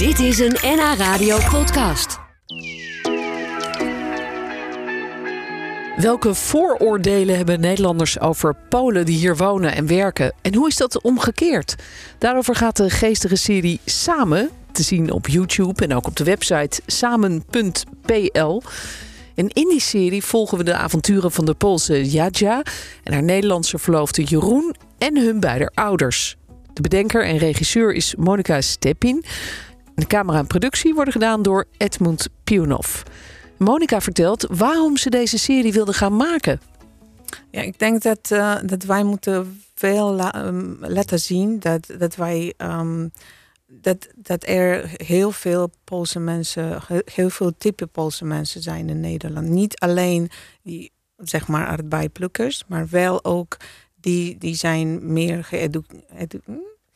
Dit is een NH Radio podcast. Welke vooroordelen hebben Nederlanders over Polen die hier wonen en werken? En hoe is dat omgekeerd? Daarover gaat de geestige serie Samen te zien op YouTube en ook op de website samen.pl. En in die serie volgen we de avonturen van de Poolse Jadja en haar Nederlandse verloofde Jeroen en hun beide ouders. De bedenker en regisseur is Monika Stepin. De camera en productie worden gedaan door Edmund Pionov. Monika vertelt waarom ze deze serie wilde gaan maken. Ja, ik denk dat, uh, dat wij moeten veel um, laten zien dat, dat wij um, dat, dat er heel veel Poolse mensen, heel veel type Poolse mensen zijn in Nederland. Niet alleen die zeg maar arbeidplukkers, maar wel ook die, die zijn meer geëduceerd.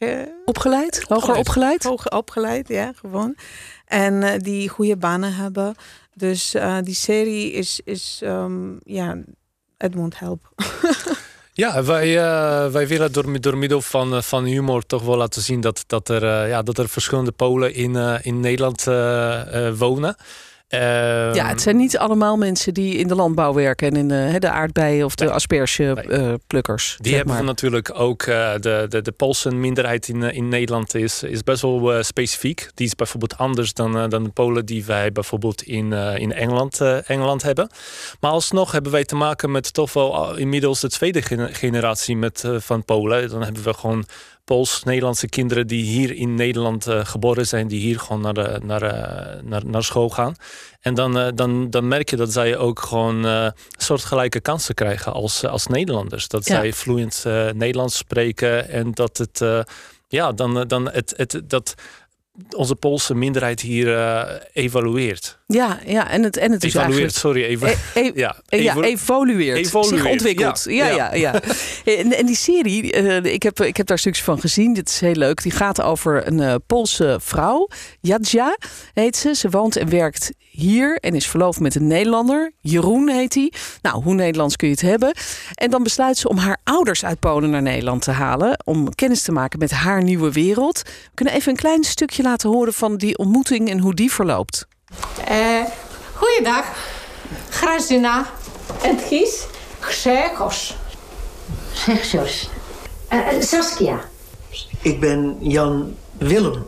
Ge opgeleid? Hoger opgeleid? Hoger opgeleid, ja, gewoon. En uh, die goede banen hebben. Dus uh, die serie is, is um, ja, het moet helpen. Ja, wij, uh, wij willen door, door middel van, van humor toch wel laten zien dat, dat, er, uh, ja, dat er verschillende Polen in, uh, in Nederland wonen. Uh, ja, het zijn niet allemaal mensen die in de landbouw werken en in de, de aardbeien of de nee, aspergeplukkers. die hebben natuurlijk ook. Uh, de, de, de Poolse minderheid in, in Nederland is, is best wel specifiek. Die is bijvoorbeeld anders dan, dan de Polen die wij bijvoorbeeld in, in Engeland, Engeland hebben. Maar alsnog hebben wij te maken met toch wel inmiddels de tweede generatie met, van Polen. Dan hebben we gewoon Pools-Nederlandse kinderen die hier in Nederland uh, geboren zijn, die hier gewoon naar, de, naar, uh, naar, naar school gaan. En dan, uh, dan, dan merk je dat zij ook gewoon een soort gelijke kansen krijgen als, als Nederlanders. Dat ja. zij vloeiend Nederlands spreken en dat het, ja, dan, dan het, het, dat onze Poolse minderheid hier evalueert. Ja, ja, en het, en het is evalueert, sorry, even. E e ja, evo ja, evolueert, evolueert, zich ontwikkelt. Ja, ja, ja. ja. en, en, die serie, uh, ik, heb, ik heb daar stukjes van gezien. Dit is heel leuk. Die gaat over een uh, Poolse vrouw, Jadja heet ze. Ze woont en werkt hier en is verloofd met een Nederlander. Jeroen heet hij. Nou, hoe Nederlands kun je het hebben? En dan besluit ze om haar ouders uit Polen naar Nederland te halen. Om kennis te maken met haar nieuwe wereld. We kunnen even een klein stukje laten horen van die ontmoeting en hoe die verloopt. Uh, goeiedag. Grażyna. En Gies? Grzegorz. Grzegorz. Uh, Saskia. Ik ben Jan Willem.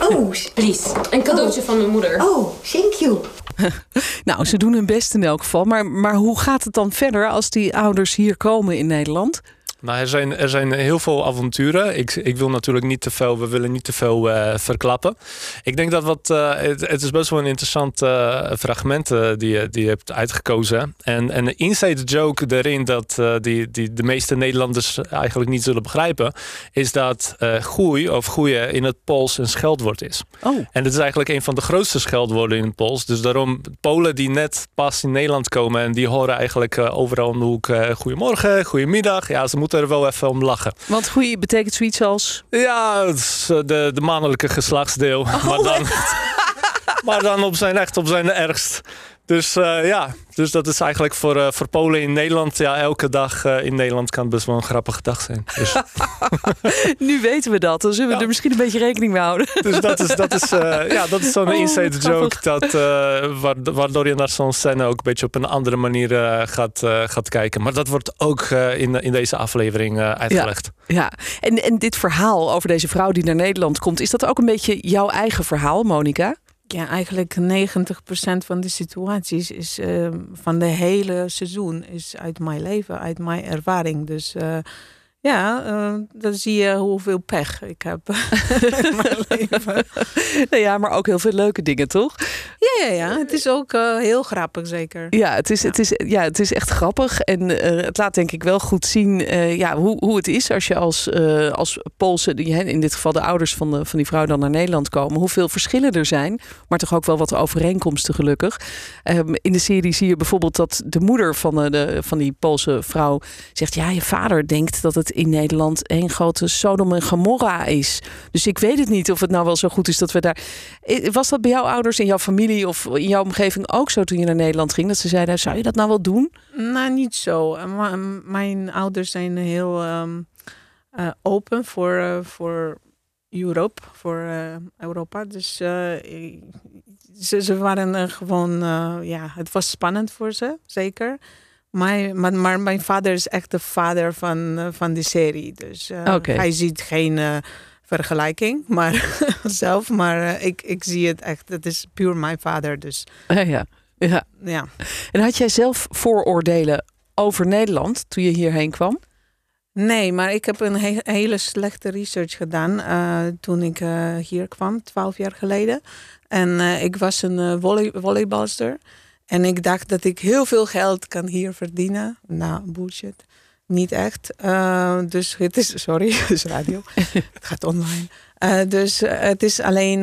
Oh, please. Een cadeautje oh. van mijn moeder. Oh, thank you. nou, ze doen hun best in elk geval. Maar, maar hoe gaat het dan verder als die ouders hier komen in Nederland? Nou, er zijn, er zijn heel veel avonturen. Ik, ik wil natuurlijk niet te veel, we willen niet te veel uh, verklappen. Ik denk dat wat, uh, het, het, is best wel een interessant uh, fragment die, die je hebt uitgekozen. En, en de inside joke erin dat die, die de meeste Nederlanders eigenlijk niet zullen begrijpen, is dat groei of groeien in het Pools een scheldwoord is. Oh. En het is eigenlijk een van de grootste scheldwoorden in het Pools. Dus daarom Polen die net pas in Nederland komen en die horen eigenlijk overal om de hoek goedemorgen, goedemiddag. Ja, ze moeten er wel even om lachen. Want goeie betekent zoiets als? Ja, de, de mannelijke geslachtsdeel. Oh, maar, dan, maar dan op zijn echt op zijn ergst. Dus uh, ja, dus dat is eigenlijk voor, uh, voor Polen in Nederland. Ja, elke dag uh, in Nederland kan best wel een grappige dag zijn. Dus. nu weten we dat. Dan zullen we ja. er misschien een beetje rekening mee houden. dus dat is, dat is, ja, dat is zo'n oh, inside joke. Dat, waardoor je naar zo'n scène ook een beetje op een andere manier gaat, gaat kijken. Maar dat wordt ook in, in deze aflevering uitgelegd. Ja, ja. En, en dit verhaal over deze vrouw die naar Nederland komt. Is dat ook een beetje jouw eigen verhaal, Monica? Ja, eigenlijk 90% van de situaties is uh, van de hele seizoen is uit mijn leven, uit mijn ervaring. Dus uh, ja, uh, dan zie je hoeveel pech ik heb in mijn leven. Nou ja, maar ook heel veel leuke dingen, toch? Ja, ja, ja. Het is ook uh, heel grappig, zeker. Ja, het is, ja. Het is, ja, het is echt grappig. En uh, het laat denk ik wel goed zien ja, hoe, hoe het is als je als, als Poolse, in dit geval de ouders van, de, van die vrouw dan naar Nederland komen. Hoeveel verschillen er zijn, maar toch ook wel wat overeenkomsten gelukkig. Um, in de serie zie je bijvoorbeeld dat de moeder van, de, van die Poolse vrouw zegt, ja, je vader denkt dat het in Nederland een grote Sodom en Gomorra is. Dus ik weet het niet of het nou wel zo goed is dat we daar... Was dat bij jouw ouders in jouw familie of in jouw omgeving ook zo toen je naar Nederland ging? Dat ze zeiden, zou je dat nou wel doen? Nou, niet zo. Mijn ouders zijn heel um, uh, open voor, voor voor eh, Europa. Dus eh, ze, ze waren eh, gewoon, eh, ja, het was spannend voor ze, zeker. Maar, maar, maar mijn vader is echt de vader van, eh, van die serie. Dus eh, hij ziet geen eh, vergelijking maar zelf. Maar ik, ik zie het echt, het is puur mijn vader. Dus Ja, ja. ja. ja. En had jij zelf vooroordelen over Nederland toen je hierheen kwam? Nee, maar ik heb een he- hele slechte research gedaan toen ik hier kwam, twaalf jaar geleden. En ik was een volley volleybalster. En ik dacht dat ik heel veel geld kan hier verdienen. Nou, bullshit. Niet echt. Eh, dus het is, sorry, het is radio. het gaat online. Eh, dus eh, het is alleen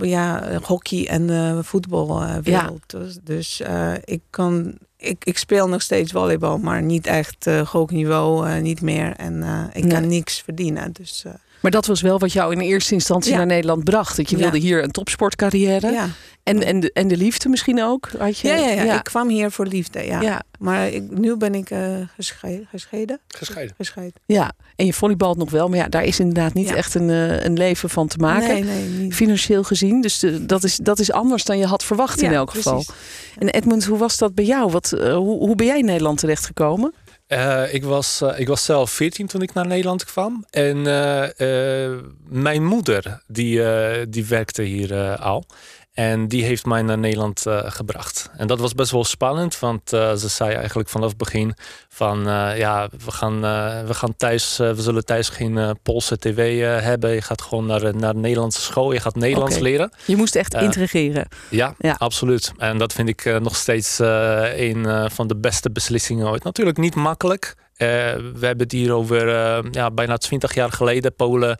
ja, hockey en voetbalwereld. Dus, dus eh, ik kan. Ik, ik speel nog steeds volleybal, maar niet echt hoog niveau, niet meer. En ik kan niks verdienen. Dus Maar dat was wel wat jou in eerste instantie Ja. naar Nederland bracht. Dat je Ja. wilde hier een topsportcarrière. ja. En, en, de, en de liefde misschien ook? Had je? Ja, ja, ja, ik kwam hier voor liefde. Ja. ja. Maar ik, nu ben ik eh gescheiden. Gescheiden? Gescheiden. Gescheiden. Ja. En je volleybalt nog wel. Maar ja, daar is inderdaad niet Ja. echt een, eh, een leven van te maken. Nee, nee, niet. Financieel gezien. Dus de- dat, is, dat is anders dan je had verwacht in elk geval. precies. En Edmund, hoe was dat bij jou? Wat, eh, hoe, hoe ben jij in Nederland terechtgekomen? Eh, ik, was, eh, ik was zelf 14 toen ik naar Nederland kwam. En eh, mijn moeder, die, die werkte hier al. En die heeft mij naar Nederland eh, gebracht. En dat was best wel spannend, want eh, ze zei eigenlijk vanaf het begin van eh, ja, we gaan, we gaan thuis, we zullen thuis geen Poolse tv hebben. Je gaat gewoon naar, naar de Nederlandse school, je gaat Nederlands leren. Je moest echt integreren. Ja, Ja. absoluut. En dat vind ik nog steeds een van de beste beslissingen ooit. Natuurlijk niet makkelijk. We hebben het hier over ja, bijna 20 jaar geleden. Polen,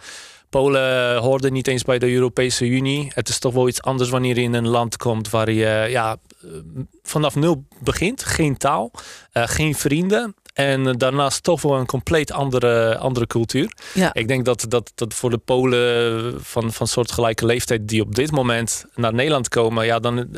Polen hoorde niet eens bij de Europese Unie. Het is toch wel iets anders wanneer je in een land komt waar je ja, eh, vanaf nul begint. Geen taal, eh, geen vrienden. En daarnaast toch wel een compleet andere, andere cultuur. Ja. Ik denk dat, dat, dat voor de Polen van, van soortgelijke leeftijd die op dit moment naar Nederland komen, ja, dan,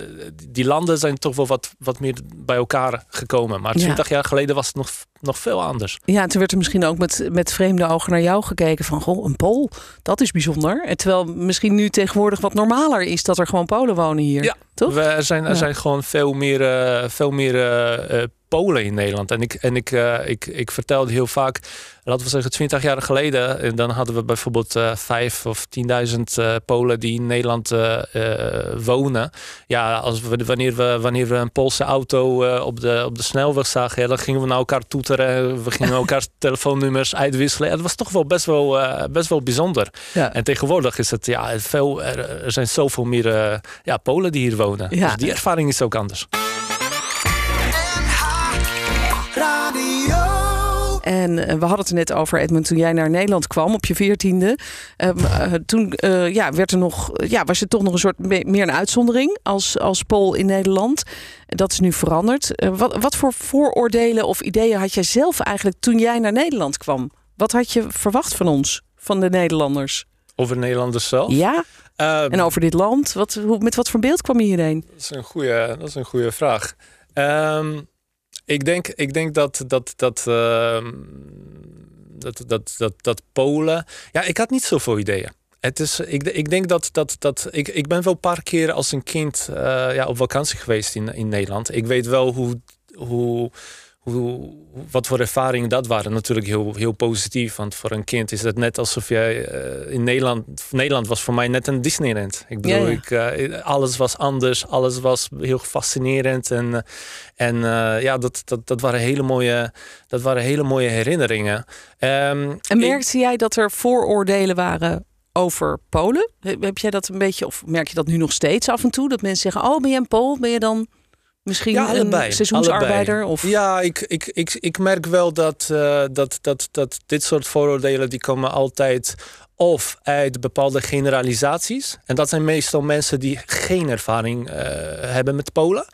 die landen zijn toch wel wat, wat meer bij elkaar gekomen. Maar Ja. 20 jaar geleden was het nog, nog veel anders. Ja, toen werd er misschien ook met, met vreemde ogen naar jou gekeken van, goh, een Pool, dat is bijzonder. En terwijl misschien nu tegenwoordig wat normaler is dat er gewoon Polen wonen hier. Ja. Toch? We, er zijn, er Ja. zijn gewoon veel meer, eh, veel meer eh, eh, Polen in Nederland. En, ik, en ik, eh, ik, ik vertelde heel vaak, laten we zeggen 20 jaar geleden, en dan hadden we bijvoorbeeld eh vijf of 10.000 eh, Polen die in Nederland eh, eh, wonen. Ja, als we, wanneer, we, wanneer we een Poolse auto eh, op, de, op de snelweg zagen, ja, dan gingen we naar elkaar toeteren. We gingen elkaar telefoonnummers uitwisselen. Het was toch wel best wel, eh, best wel bijzonder. Ja. En tegenwoordig is het ja, veel, er, er zijn zoveel meer eh, ja, Polen die hier wonen. Ja. Dus die ervaring is ook anders. En eh, we hadden het er net over, Edmund, toen jij naar Nederland kwam op je veertiende. Ehm, eh, toen eh, ja, werd er nog, ja, was je toch nog een soort me- meer een uitzondering als, als Pool in Nederland. Dat is nu veranderd. Wat, wat voor vooroordelen of ideeën had jij zelf eigenlijk toen jij naar Nederland kwam? Wat had je verwacht van ons, van de Nederlanders? Over Nederlanders zelf. Ja, Ehm, en over dit land. Wat, hoe, met wat voor beeld kwam je hierheen? dat, is een goede, dat is een goede vraag. Ehm, ik, denk, ik denk dat dat, dat, ehm, dat, dat, dat, dat Polen. Ja, ik had niet zoveel ideeën. Het is, ik, ik denk dat, dat, dat ik, ik ben wel een paar keer als een kind eh, ja, op vakantie geweest in, in Nederland. Ik weet wel hoe, hoe, hoe, wat voor ervaringen dat waren. Natuurlijk heel, heel positief, want voor een kind is het net alsof jij eh, in Nederland... Nederland was voor mij net een Disneyland. Ik bedoel, Ja, ja. Ik, eh, alles was anders, alles was heel fascinerend. En, eh, en ja, dat, dat, dat, waren hele mooie, dat waren hele mooie herinneringen. Ehm, En ik- merkte jij dat er vooroordelen waren over Polen? Heb heb jij dat een beetje, of merk je dat nu nog steeds af en toe? Dat mensen zeggen, oh ben je een Pool? Ben je dan misschien Ja, allebei. een seizoensarbeider? allebei. Of... Ja, ik, ik, ik, ik merk wel dat, eh, dat, dat, dat dit soort vooroordelen die komen altijd of uit bepaalde generalisaties. En dat zijn meestal mensen die geen ervaring eh, hebben met Polen.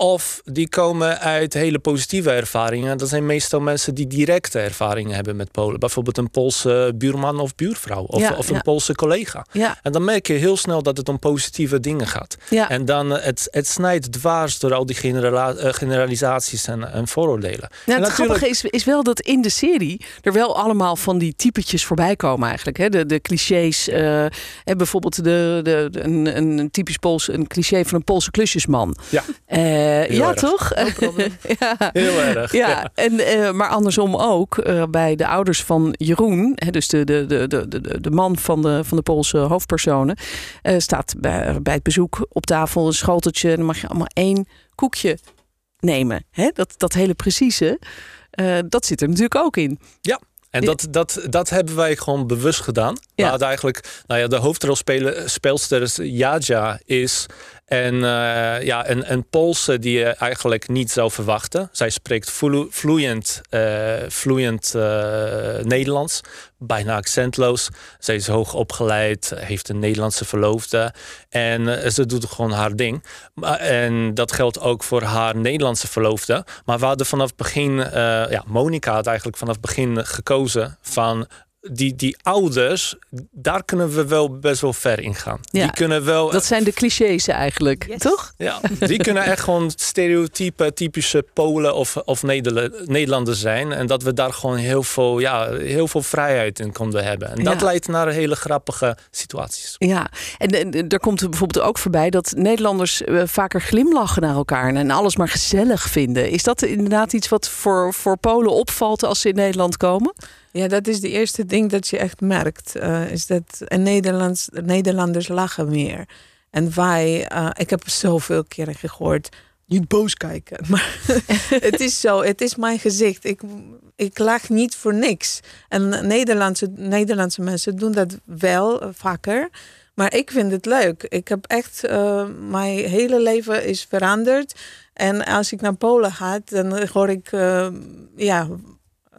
Of die komen uit hele positieve ervaringen. Dat zijn meestal mensen die directe ervaringen hebben met Polen. Bijvoorbeeld een Poolse buurman of buurvrouw. Of, Ja, of een ja. Poolse collega. Ja. En dan merk je heel snel dat het om positieve dingen gaat. En dan eh, het, het snijdt dwars door al die eh, generalisaties en, en vooroordelen. Nou, en het grappige is, is wel dat in de serie er wel allemaal van die typetjes voorbij komen eigenlijk. Hè? De, de clichés. eh, en bijvoorbeeld de, de, de- een, een, een typisch Pools, een cliché van een Poolse klusjesman. Ja. Eh, ja, erg. toch? ja. Heel erg. Ja, En, eh, maar andersom ook eh, bij de ouders van Jeroen, hè, dus de, de, de, de, de, de man van de, van de Poolse hoofdpersonen, eh, staat bij, bij het bezoek op tafel een schoteltje en dan mag je allemaal één koekje nemen. Hè? Dat, dat hele precieze, eh, dat zit er natuurlijk ook in. En dat, dat, dat hebben wij gewoon bewust gedaan. Ja. We hadden eigenlijk, nou ja, de hoofdrolspeelster is Jaja is en, eh, ja, een, een Poolse die je eigenlijk niet zou verwachten. Zij spreekt vlo- vloeiend, eh, vloeiend eh, Nederlands, bijna accentloos. Zij is hoog opgeleid, heeft een Nederlandse verloofde en eh, ze doet gewoon haar ding. En dat geldt ook voor haar Nederlandse verloofde. Maar we hadden vanaf het begin, eh, ja, Monica had eigenlijk vanaf het begin gekozen van die, die ouders, daar kunnen we wel best wel ver in gaan. Ja, die kunnen wel. Dat zijn de clichés eigenlijk, Yes. toch? Ja, die kunnen echt gewoon stereotype, typische Polen of, of Nederla- Nederlanders zijn. En dat we daar gewoon heel veel, ja, heel veel vrijheid in konden hebben. En dat Ja. leidt naar hele grappige situaties. Ja, en, en er komt bijvoorbeeld ook voorbij dat Nederlanders eh, vaker glimlachen naar elkaar en alles maar gezellig vinden. Is dat inderdaad iets wat voor, voor Polen opvalt als ze in Nederland komen? Ja, dat is de eerste ding dat je echt merkt. eh, is dat in Nederlands, Nederlanders lachen meer. En wij, eh, ik heb zoveel keren gehoord, niet boos kijken. Maar het is zo, het is mijn gezicht. Ik, ik lach niet voor niks. En Nederlandse, Nederlandse mensen doen dat wel eh, vaker. Maar ik vind het leuk. Ik heb echt, eh, mijn hele leven is veranderd. En als ik naar Polen ga, dan hoor ik, eh, ja,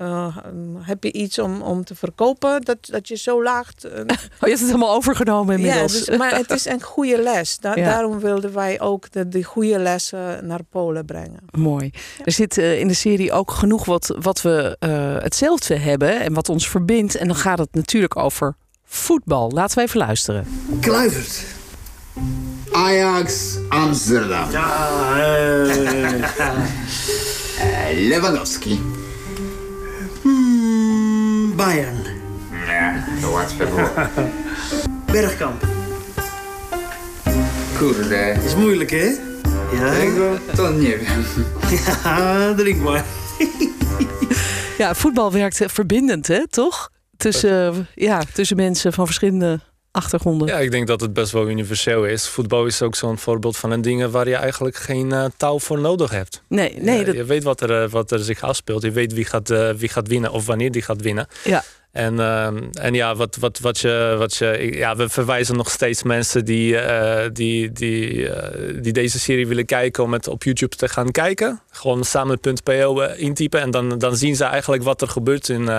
eh, heb je iets om, om te verkopen dat, dat je zo laagt? Eh, Oh, je hebt het helemaal overgenomen ja, inmiddels. dus, maar het is een goede les. Da- Ja. Daarom wilden wij ook de, die goede lessen naar Polen brengen. Mooi. Er zit eh, in de serie ook genoeg wat, wat we eh, hetzelfde hebben en wat ons verbindt. En dan gaat het natuurlijk over voetbal. Laten we even luisteren. Kluivert. Ajax Amsterdam. Eh, Lewandowski. Bayern. Ja, to łatwe było. Bergkamp. Kurde, Is moeilijk, hè? Ja, tego to nie wiem. ja drink maar. Ja, voetbal werkt eh, verbindend, hè? Toch? Tussen, eh, ja, tussen mensen van verschillende achtergronden. Ja, ik denk dat het best wel universeel is. Voetbal is ook zo'n voorbeeld van een ding waar je eigenlijk geen eh, taal voor nodig hebt. Nee, nee, dat, je weet wat er, eh, wat er zich afspeelt. Je weet wie gaat, eh, wie gaat winnen of wanneer die gaat winnen. ja. En, ehm, en ja, wat, wat, wat je, wat je, ja, we verwijzen nog steeds mensen die, eh, die, die, eh, die deze serie willen kijken om het op YouTube te gaan kijken. Gewoon samen.po eh, intypen en dan, dan zien ze eigenlijk wat er gebeurt in,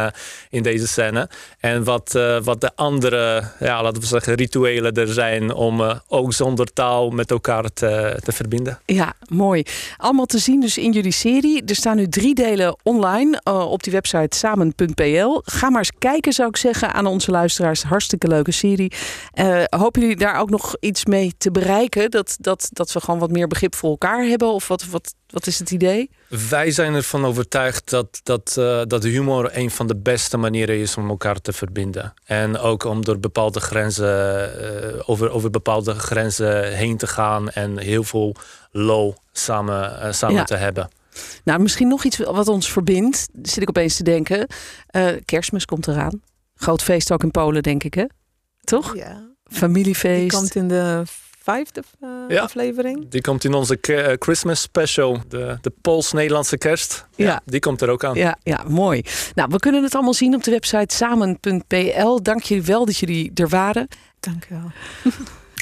in deze scène. En wat, wat de andere, ja, laten we zeggen, rituelen er zijn om ook zonder taal met elkaar te, te verbinden. Ja, mooi. Allemaal te zien dus in jullie serie. Er staan nu drie delen online op die website samen.pl. Ga maar eens kijken, zou ik zeggen, aan onze luisteraars. Hartstikke leuke serie. Eh, hopen jullie daar ook nog iets mee te bereiken? Dat, dat, dat we gewoon wat meer begrip voor elkaar hebben? Of wat, wat, wat is het idee? Wij zijn ervan overtuigd dat, dat, eh, dat humor een van de beste manieren is om elkaar te verbinden. En ook om door bepaalde grenzen, eh, over, over bepaalde grenzen heen te gaan en heel veel low samen, samen Ja. te hebben. Nou, misschien nog iets wat ons verbindt. Zit ik opeens te denken. Eh, kerstmis komt eraan. Groot feest ook in Polen, denk ik, hè? Toch? Ja. Die Familiefeest. komt in de vijfde eh, Ja. aflevering. Die komt in onze eh, Christmas special, de, de Pools-Nederlandse kerst. Ja. Die komt er ook aan. Ja, ja, mooi. Nou, we kunnen het allemaal zien op de website samen.pl. Dank jullie wel dat jullie er waren. Dank je wel.